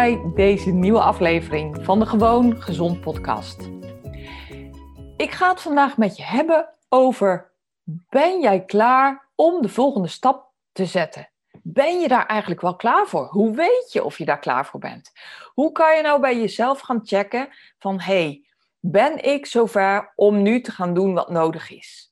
Bij deze nieuwe aflevering van de Gewoon Gezond podcast. Ik ga het vandaag met je hebben over: ben jij klaar om de volgende stap te zetten? Ben je daar eigenlijk wel klaar voor? Hoe weet je of je daar klaar voor bent? Hoe kan je nou bij jezelf gaan checken van hey, ben ik zover om nu te gaan doen wat nodig is?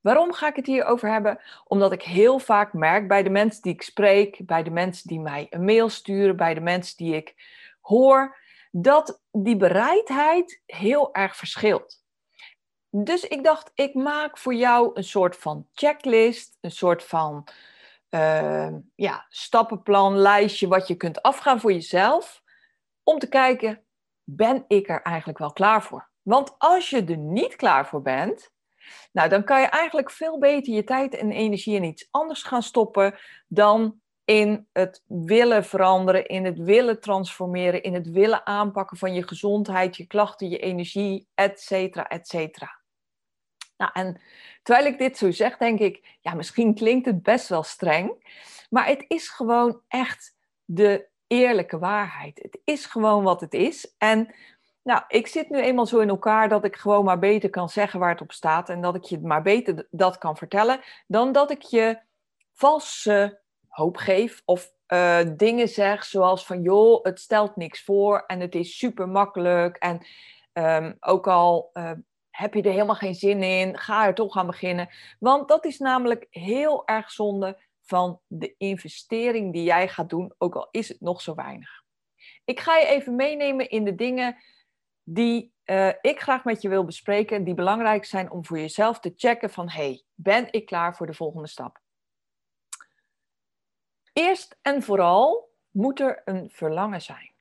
Waarom ga ik het hier over hebben? Omdat ik heel vaak merk bij de mensen die ik spreek, bij de mensen die mij een mail sturen, bij de mensen die ik hoor, dat die bereidheid heel erg verschilt. Dus ik dacht, ik maak voor jou een soort van checklist, een soort van uh, ja, stappenplan, lijstje wat je kunt afgaan voor jezelf, om te kijken, ben ik er eigenlijk wel klaar voor? Want als je er niet klaar voor bent, nou, dan kan je eigenlijk veel beter je tijd en energie in iets anders gaan stoppen dan in het willen veranderen, in het willen transformeren, in het willen aanpakken van je gezondheid, je klachten, je energie, et cetera, et cetera. Nou, en terwijl ik dit zo zeg, denk ik, ja, misschien klinkt het best wel streng, maar het is gewoon echt de eerlijke waarheid. Het is gewoon wat het is. En nou, ik zit nu eenmaal zo in elkaar dat ik gewoon maar beter kan zeggen waar het op staat en dat ik je maar beter dat kan vertellen, dan dat ik je valse hoop geef of uh, dingen zeg zoals van joh, het stelt niks voor en het is super makkelijk en um, ook al uh, heb je er helemaal geen zin in, ga er toch aan beginnen. Want dat is namelijk heel erg zonde van de investering die jij gaat doen, ook al is het nog zo weinig. Ik ga je even meenemen in de dingen die uh, ik graag met je wil bespreken, die belangrijk zijn om voor jezelf te checken van hey, ben ik klaar voor de volgende stap? Eerst en vooral moet er een verlangen zijn.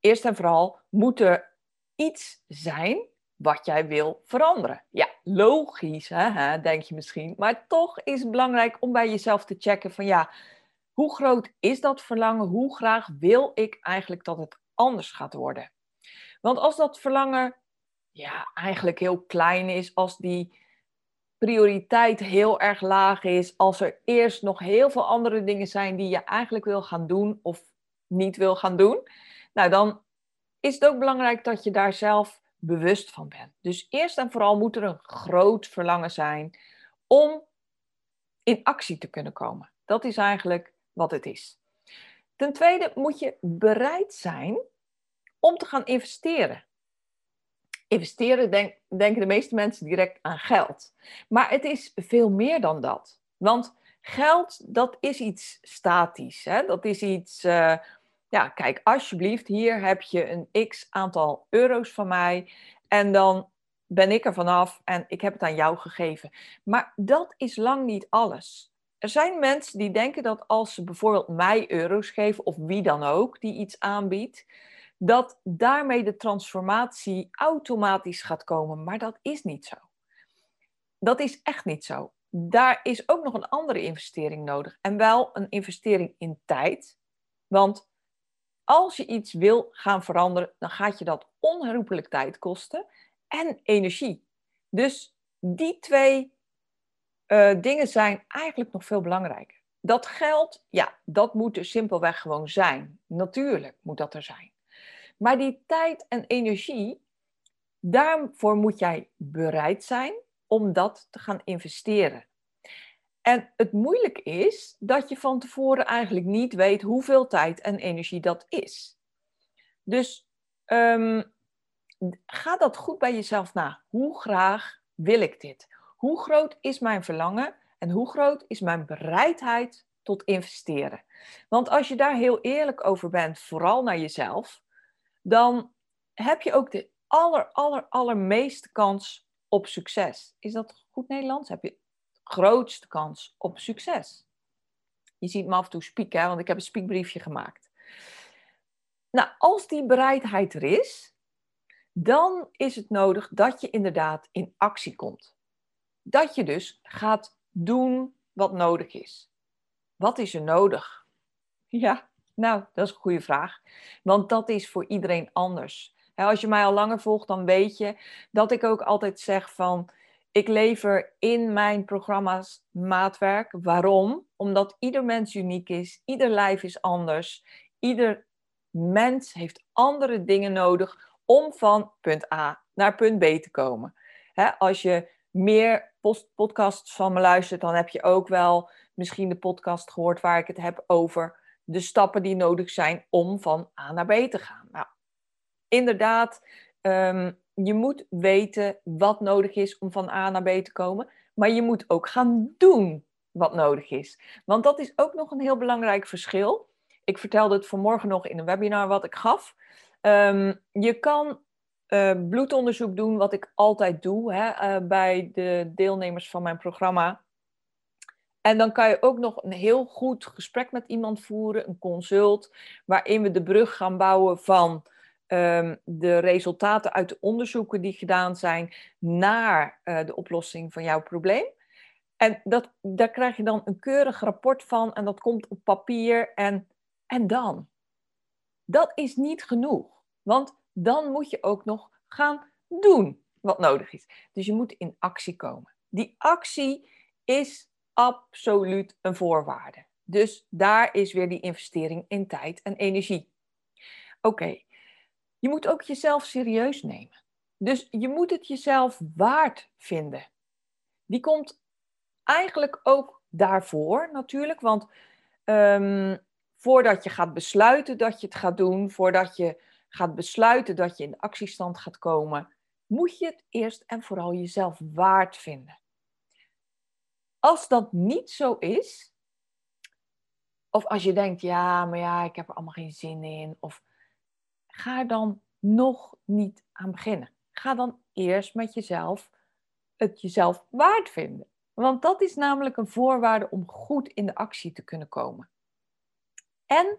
Eerst en vooral moet er iets zijn wat jij wil veranderen. Ja, logisch, hè, denk je misschien. Maar toch is het belangrijk om bij jezelf te checken van ja, hoe groot is dat verlangen? Hoe graag wil ik eigenlijk dat het anders gaat worden? Want als dat verlangen ja, eigenlijk heel klein is, als die prioriteit heel erg laag is, als er eerst nog heel veel andere dingen zijn die je eigenlijk wil gaan doen of niet wil gaan doen, nou dan is het ook belangrijk dat je daar zelf bewust van bent. Dus eerst en vooral moet er een groot verlangen zijn om in actie te kunnen komen. Dat is eigenlijk wat het is. Ten tweede moet je bereid zijn om te gaan investeren. Investeren denk, denken de meeste mensen direct aan geld. Maar het is veel meer dan dat. Want geld, dat is iets statisch. Hè? Dat is iets, uh, ja, kijk, alsjeblieft, hier heb je een x aantal euro's van mij. En dan ben ik er vanaf en ik heb het aan jou gegeven. Maar dat is lang niet alles. Er zijn mensen die denken dat als ze bijvoorbeeld mij euro's geven, of wie dan ook die iets aanbiedt, dat daarmee de transformatie automatisch gaat komen. Maar dat is niet zo. Dat is echt niet zo. Daar is ook nog een andere investering nodig. En wel een investering in tijd. Want als je iets wil gaan veranderen, dan gaat je dat onherroepelijk tijd kosten en energie. Dus die twee uh, dingen zijn eigenlijk nog veel belangrijker. Dat geld, ja, dat moet er simpelweg gewoon zijn. Natuurlijk moet dat er zijn. Maar die tijd en energie, daarvoor moet jij bereid zijn om dat te gaan investeren. En het moeilijke is dat je van tevoren eigenlijk niet weet hoeveel tijd en energie dat is. Dus um, ga dat goed bij jezelf na. Hoe graag wil ik dit? Hoe groot is mijn verlangen en hoe groot is mijn bereidheid tot investeren? Want als je daar heel eerlijk over bent, vooral naar jezelf, dan heb je ook de aller, aller, allermeeste kans op succes. Is dat goed Nederlands? Heb je grootste kans op succes? Je ziet me af en toe spieken, want ik heb een spiekbriefje gemaakt. Nou, als die bereidheid er is, dan is het nodig dat je inderdaad in actie komt. Dat je dus gaat doen wat nodig is. Wat is er nodig? Ja, nou, dat is een goede vraag. Want dat is voor iedereen anders. Als je mij al langer volgt, dan weet je dat ik ook altijd zeg van... Ik lever in mijn programma's maatwerk. Waarom? Omdat ieder mens uniek is. Ieder lijf is anders. Ieder mens heeft andere dingen nodig om van punt A naar punt B te komen. als je meer podcasts van me luistert, dan heb je ook wel misschien de podcast gehoord waar ik het heb over de stappen die nodig zijn om van A naar B te gaan. Nou, inderdaad, um, je moet weten wat nodig is om van A naar B te komen, maar je moet ook gaan doen wat nodig is. Want dat is ook nog een heel belangrijk verschil. Ik vertelde het vanmorgen nog in een webinar wat ik gaf. Ehm, je kan uh, bloedonderzoek doen, wat ik altijd doe hè, uh, bij de deelnemers van mijn programma. En dan kan je ook nog een heel goed gesprek met iemand voeren, een consult, waarin we de brug gaan bouwen van um, de resultaten uit de onderzoeken die gedaan zijn naar uh, de oplossing van jouw probleem. En dat, daar krijg je dan een keurig rapport van en dat komt op papier en, en dan? Dat is niet genoeg, want dan moet je ook nog gaan doen wat nodig is. Dus je moet in actie komen. Die actie is absoluut een voorwaarde. Dus daar is weer die investering in tijd en energie. Oké, je moet ook jezelf serieus nemen. Dus je moet het jezelf waard vinden. Die komt eigenlijk ook daarvoor natuurlijk, want um, voordat je gaat besluiten dat je het gaat doen, voordat je gaat besluiten dat je in de actiestand gaat komen, moet je het eerst en vooral jezelf waard vinden. Als dat niet zo is, of als je denkt, ja, maar ja, ik heb er allemaal geen zin in, of ga er dan nog niet aan beginnen. Ga dan eerst met jezelf het jezelf waard vinden. Want dat is namelijk een voorwaarde om goed in de actie te kunnen komen. En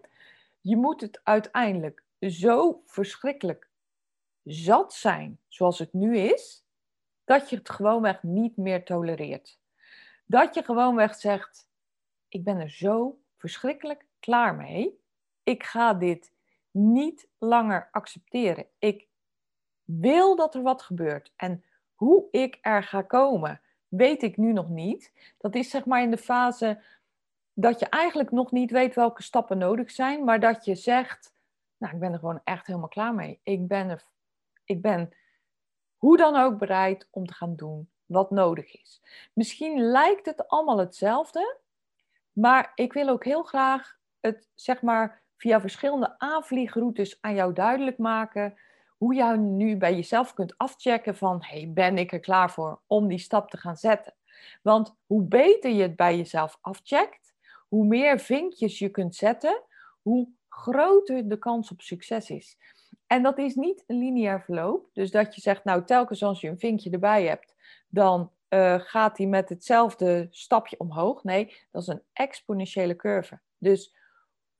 je moet het uiteindelijk zo verschrikkelijk zat zijn zoals het nu is, dat je het gewoonweg niet meer tolereert. Dat je gewoonweg zegt: Ik ben er zo verschrikkelijk klaar mee. Ik ga dit niet langer accepteren. Ik wil dat er wat gebeurt. En hoe ik er ga komen, weet ik nu nog niet. Dat is zeg maar in de fase dat je eigenlijk nog niet weet welke stappen nodig zijn, maar dat je zegt, nou, ik ben er gewoon echt helemaal klaar mee. Ik ben, er, ik ben hoe dan ook bereid om te gaan doen wat nodig is. Misschien lijkt het allemaal hetzelfde, maar ik wil ook heel graag het, zeg maar, via verschillende aanvliegroutes aan jou duidelijk maken hoe jij nu bij jezelf kunt afchecken van, hey, ben ik er klaar voor om die stap te gaan zetten? Want hoe beter je het bij jezelf afcheckt, hoe meer vinkjes je kunt zetten, hoe groter de kans op succes is. En dat is niet een lineair verloop. Dus dat je zegt, nou telkens als je een vinkje erbij hebt, dan uh, gaat hij met hetzelfde stapje omhoog. Nee, dat is een exponentiële curve. Dus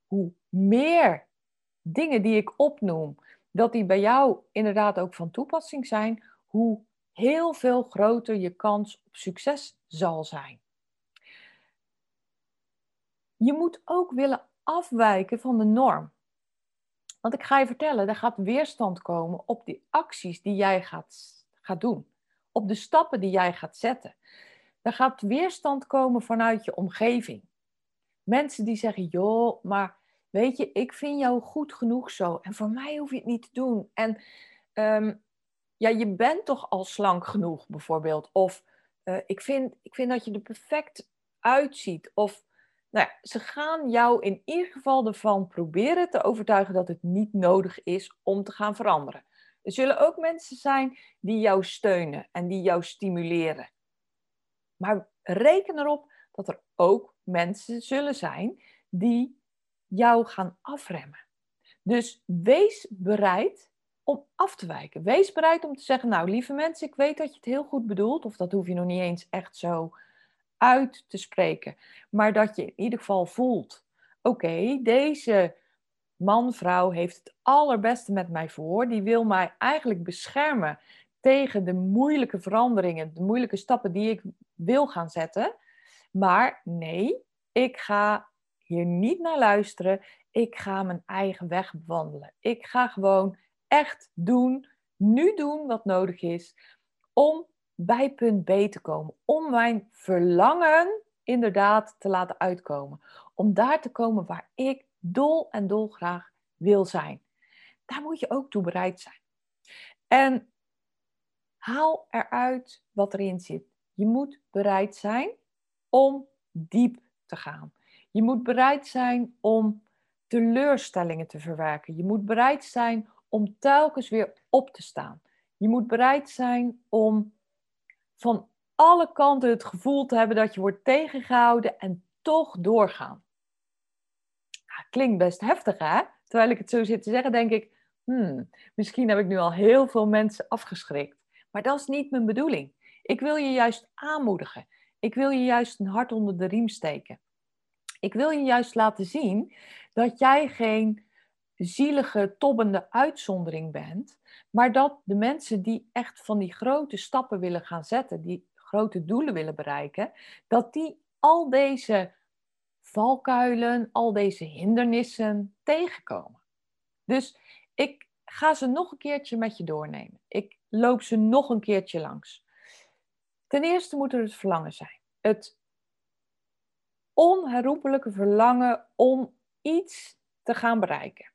hoe meer dingen die ik opnoem, dat die bij jou inderdaad ook van toepassing zijn, hoe heel veel groter je kans op succes zal zijn je moet ook willen afwijken van de norm. Want ik ga je vertellen, er gaat weerstand komen op die acties die jij gaat, gaat doen. Op de stappen die jij gaat zetten. Er gaat weerstand komen vanuit je omgeving. Mensen die zeggen, joh, maar weet je, ik vind jou goed genoeg zo. En voor mij hoef je het niet te doen. En ehm, ja, je bent toch al slank genoeg bijvoorbeeld. Of uh, ik, vind, ik vind dat je er perfect eruit ziet. Of nou ja, ze gaan jou in ieder geval ervan proberen te overtuigen dat het niet nodig is om te gaan veranderen. Er zullen ook mensen zijn die jou steunen en die jou stimuleren. Maar reken erop dat er ook mensen zullen zijn die jou gaan afremmen. Dus wees bereid om af te wijken. Wees bereid om te zeggen, nou lieve mensen, ik weet dat je het heel goed bedoelt, of dat hoef je nog niet eens echt zo uit te spreken, maar dat je in ieder geval voelt, oké, deze man, vrouw heeft het allerbeste met mij voor, die wil mij eigenlijk beschermen tegen de moeilijke veranderingen, de moeilijke stappen die ik wil gaan zetten. Maar nee, ik ga hier niet naar luisteren. Ik ga mijn eigen weg bewandelen. Ik ga gewoon echt doen, nu doen wat nodig is om bij punt B te komen. Om mijn verlangen inderdaad te laten uitkomen. Om daar te komen waar ik dol en dolgraag wil zijn. Daar moet je ook toe bereid zijn. En haal eruit wat erin zit. Je moet bereid zijn om diep te gaan. Je moet bereid zijn om teleurstellingen te verwerken. Je moet bereid zijn om telkens weer op te staan. Je moet bereid zijn om van alle kanten het gevoel te hebben dat je wordt tegengehouden en toch doorgaan. klinkt best heftig, hè? Terwijl ik het zo zit te zeggen, denk ik, hmm, misschien heb ik nu al heel veel mensen afgeschrikt. Maar dat is niet mijn bedoeling. Ik wil je juist aanmoedigen. Ik wil je juist een hart onder de riem steken. Ik wil je juist laten zien dat jij geen zielige, tobbende uitzondering bent, maar dat de mensen die echt van die grote stappen willen gaan zetten, die grote doelen willen bereiken, dat die al deze valkuilen, al deze hindernissen tegenkomen. Dus ik ga ze nog een keertje met je doornemen. Ik loop ze nog een keertje langs. Ten eerste moet er het verlangen zijn. Het onherroepelijke verlangen om iets te gaan bereiken.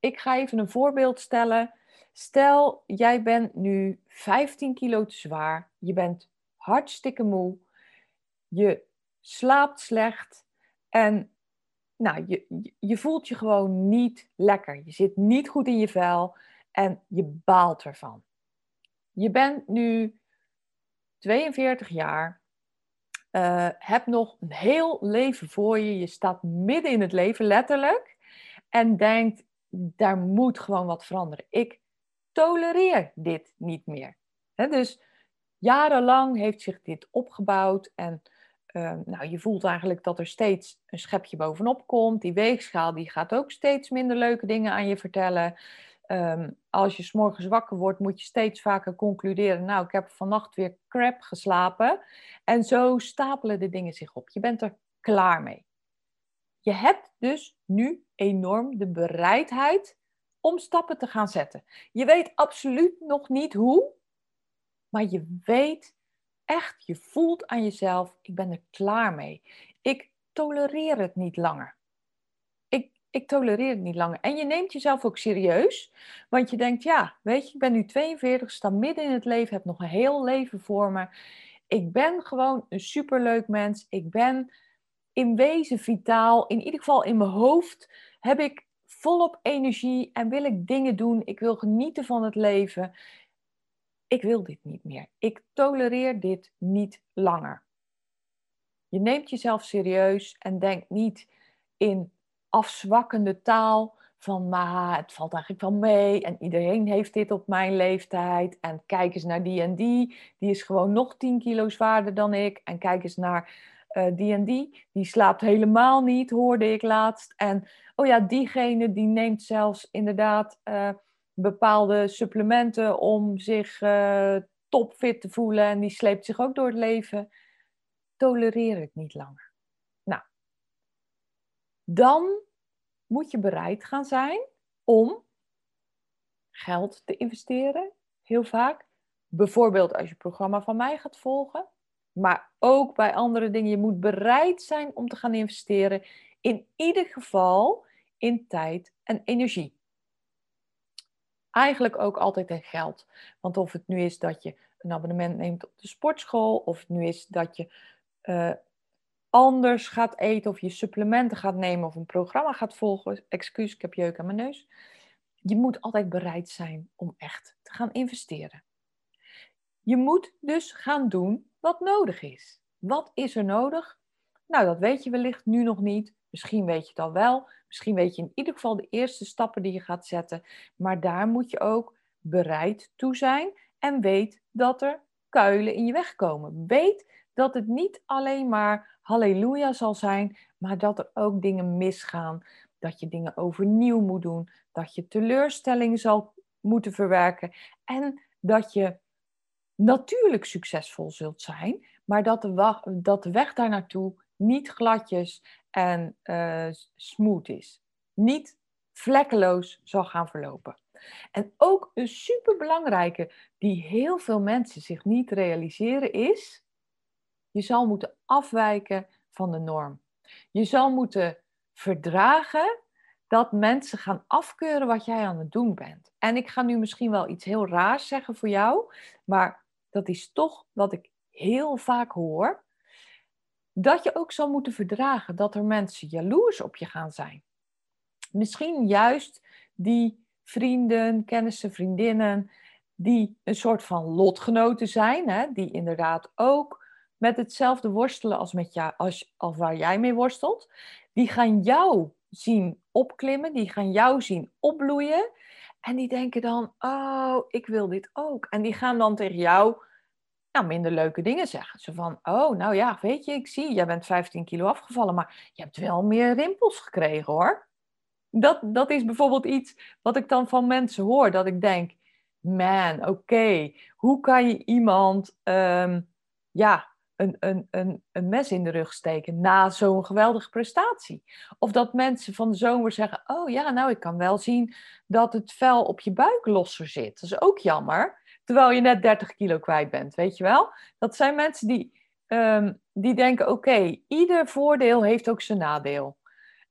Ik ga even een voorbeeld stellen. Stel, jij bent nu 15 kilo te zwaar, je bent hartstikke moe, je slaapt slecht en nou, je, je voelt je gewoon niet lekker. Je zit niet goed in je vel en je baalt ervan. Je bent nu 42 jaar, uh, hebt nog een heel leven voor je. Je staat midden in het leven, letterlijk. En denkt, daar moet gewoon wat veranderen. Ik tolereer dit niet meer. dus jarenlang heeft zich dit opgebouwd en ehm, nou, je voelt eigenlijk dat er steeds een schepje bovenop komt. Die weegschaal die gaat ook steeds minder leuke dingen aan je vertellen. Um, als je s'morgens wakker wordt, moet je steeds vaker concluderen: Nou, ik heb vannacht weer crap geslapen. En zo stapelen de dingen zich op. Je bent er klaar mee. Je hebt dus nu enorm de bereidheid om stappen te gaan zetten. Je weet absoluut nog niet hoe, maar je weet echt, je voelt aan jezelf: Ik ben er klaar mee. Ik tolereer het niet langer ik tolereer het niet langer. En je neemt jezelf ook serieus, want je denkt, ja, weet je, ik ben nu 42, sta midden in het leven, heb nog een heel leven voor me. Ik ben gewoon een superleuk mens. Ik ben in wezen vitaal. In ieder geval in mijn hoofd heb ik volop energie en wil ik dingen doen. Ik wil genieten van het leven. Ik wil dit niet meer. Ik tolereer dit niet langer. Je neemt jezelf serieus en denkt niet in afzwakkende taal van maar het valt eigenlijk wel mee en iedereen heeft dit op mijn leeftijd en kijk eens naar die en die, die is gewoon nog 10 kilo zwaarder dan ik en kijk eens naar uh, die en die, die slaapt helemaal niet, hoorde ik laatst. En oh ja, diegene die neemt zelfs inderdaad uh, bepaalde supplementen om zich uh, topfit te voelen. En die sleept zich ook door het leven, tolereer het niet langer. Dan moet je bereid gaan zijn om geld te investeren, heel vaak. Bijvoorbeeld als je programma van mij gaat volgen, maar ook bij andere dingen. Je moet bereid zijn om te gaan investeren, in ieder geval in tijd en energie. Eigenlijk ook altijd in geld. Want of het nu is dat je een abonnement neemt op de sportschool, of het nu is dat je uh, anders gaat eten of je supplementen gaat nemen of een programma gaat volgen. Excuus, ik heb jeuk aan mijn neus. Je moet altijd bereid zijn om echt te gaan investeren. Je moet dus gaan doen wat nodig is. Wat is er nodig? Nou, dat weet je wellicht nu nog niet. Misschien weet je het al wel. Misschien weet je in ieder geval de eerste stappen die je gaat zetten. Maar daar moet je ook bereid toe zijn en weet dat er kuilen in je weg komen. Weet dat het niet alleen maar halleluja zal zijn, maar dat er ook dingen misgaan. Dat je dingen overnieuw moet doen, dat je teleurstelling zal moeten verwerken en dat je natuurlijk succesvol zult zijn, maar dat de, dat de weg daar naartoe niet gladjes en uh, smooth is. Niet vlekkeloos zal gaan verlopen. En ook een superbelangrijke die heel veel mensen zich niet realiseren is, je zal moeten afwijken van de norm. Je zal moeten verdragen dat mensen gaan afkeuren wat jij aan het doen bent. En ik ga nu misschien wel iets heel raars zeggen voor jou, maar dat is toch wat ik heel vaak hoor. Dat je ook zal moeten verdragen dat er mensen jaloers op je gaan zijn. Misschien juist die vrienden, kennissen, vriendinnen, die een soort van lotgenoten zijn, hè, die inderdaad ook met hetzelfde worstelen als, met jou, als, als waar jij mee worstelt. Die gaan jou zien opklimmen, die gaan jou zien opbloeien. En die denken dan, oh, ik wil dit ook. En die gaan dan tegen jou nou, minder leuke dingen zeggen. Zo van, oh, nou ja, weet je, ik zie, jij bent 15 kilo afgevallen, maar je hebt wel meer rimpels gekregen hoor. Dat, dat is bijvoorbeeld iets wat ik dan van mensen hoor, dat ik denk, man, oké, hoe kan je iemand um, ja, een, een, een, een mes in de rug steken na zo'n geweldige prestatie? Of dat mensen van de zomer zeggen, oh ja, nou, ik kan wel zien dat het vel op je buik losser zit. Dat is ook jammer, terwijl je net 30 kilo kwijt bent, weet je wel? Dat zijn mensen die, um, die denken, oké, ieder voordeel heeft ook zijn nadeel.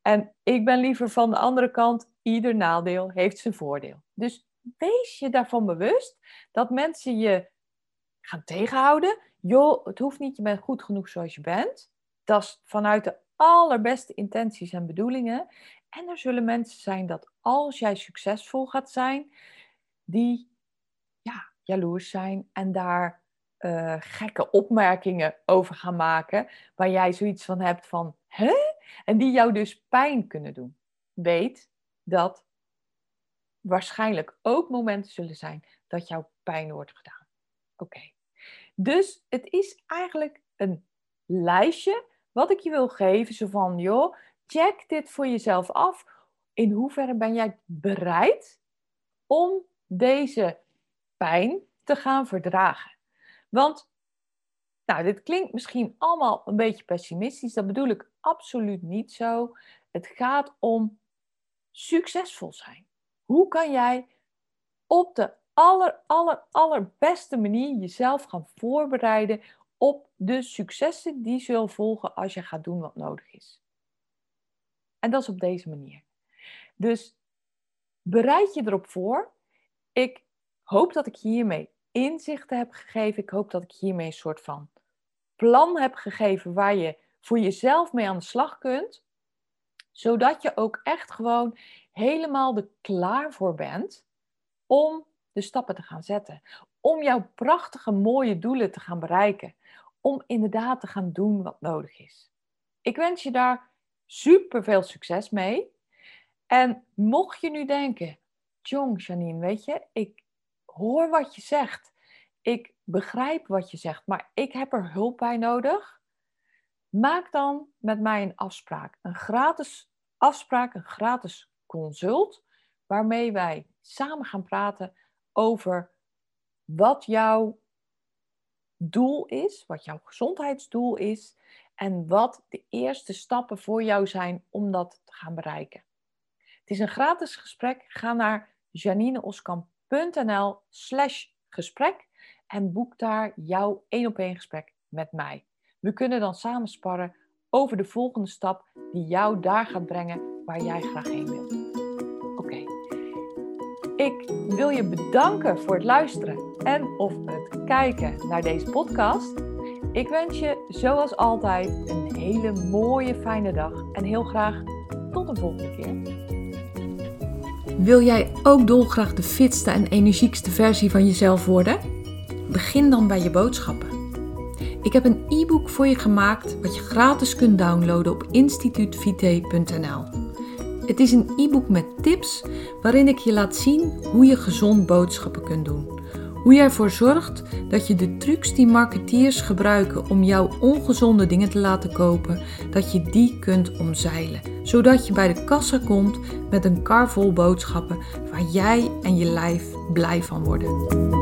En ik ben liever van de andere kant, ieder nadeel heeft zijn voordeel. Dus wees je daarvan bewust dat mensen je gaan tegenhouden. Joh, het hoeft niet, je bent goed genoeg zoals je bent. Dat is vanuit de allerbeste intenties en bedoelingen. En er zullen mensen zijn dat als jij succesvol gaat zijn, die ja, jaloers zijn en daar uh, gekke opmerkingen over gaan maken, waar jij zoiets van hebt van, hè? En die jou dus pijn kunnen doen. Weet dat waarschijnlijk ook momenten zullen zijn dat jou pijn wordt gedaan. Oké. Dus het is eigenlijk een lijstje wat ik je wil geven. Zo van, joh, check dit voor jezelf af. In hoeverre ben jij bereid om deze pijn te gaan verdragen? Want, nou, dit klinkt misschien allemaal een beetje pessimistisch. Dat bedoel ik absoluut niet zo. Het gaat om succesvol zijn. Hoe kan jij op de aller, aller, allerbeste manier jezelf gaan voorbereiden op de successen die zullen volgen als je gaat doen wat nodig is? En dat is op deze manier. Dus bereid je erop voor. Ik hoop dat ik hiermee inzichten heb gegeven. Ik hoop dat ik hiermee een soort van plan heb gegeven waar je voor jezelf mee aan de slag kunt. Zodat je ook echt gewoon helemaal er klaar voor bent om de stappen te gaan zetten. Om jouw prachtige, mooie doelen te gaan bereiken. Om inderdaad te gaan doen wat nodig is. Ik wens je daar super veel succes mee. En mocht je nu denken, Jong, Janine, weet je, ik hoor wat je zegt. Ik begrijp wat je zegt, maar ik heb er hulp bij nodig. Maak dan met mij een afspraak. Een gratis afspraak, een gratis consult, waarmee wij samen gaan praten over wat jouw doel is, wat jouw gezondheidsdoel is en wat de eerste stappen voor jou zijn om dat te gaan bereiken. Het is een gratis gesprek. Ga naar janineoskamp.nl slash gesprek en boek daar jouw één op één gesprek met mij. We kunnen dan samen sparren over de volgende stap die jou daar gaat brengen waar jij graag heen wilt. Ik wil je bedanken voor het luisteren en of het kijken naar deze podcast. Ik wens je zoals altijd een hele mooie fijne dag en heel graag tot de volgende keer. Wil jij ook dolgraag de fitste en energiekste versie van jezelf worden? Begin dan bij je boodschappen. Ik heb een e-book voor je gemaakt wat je gratis kunt downloaden op instituutvite.nl. Het is een e-book met tips waarin ik je laat zien hoe je gezond boodschappen kunt doen. Hoe je ervoor zorgt dat je de trucs die marketeers gebruiken om jouw ongezonde dingen te laten kopen, dat je die kunt omzeilen. Zodat je bij de kassa komt met een kar vol boodschappen waar jij en je lijf blij van worden.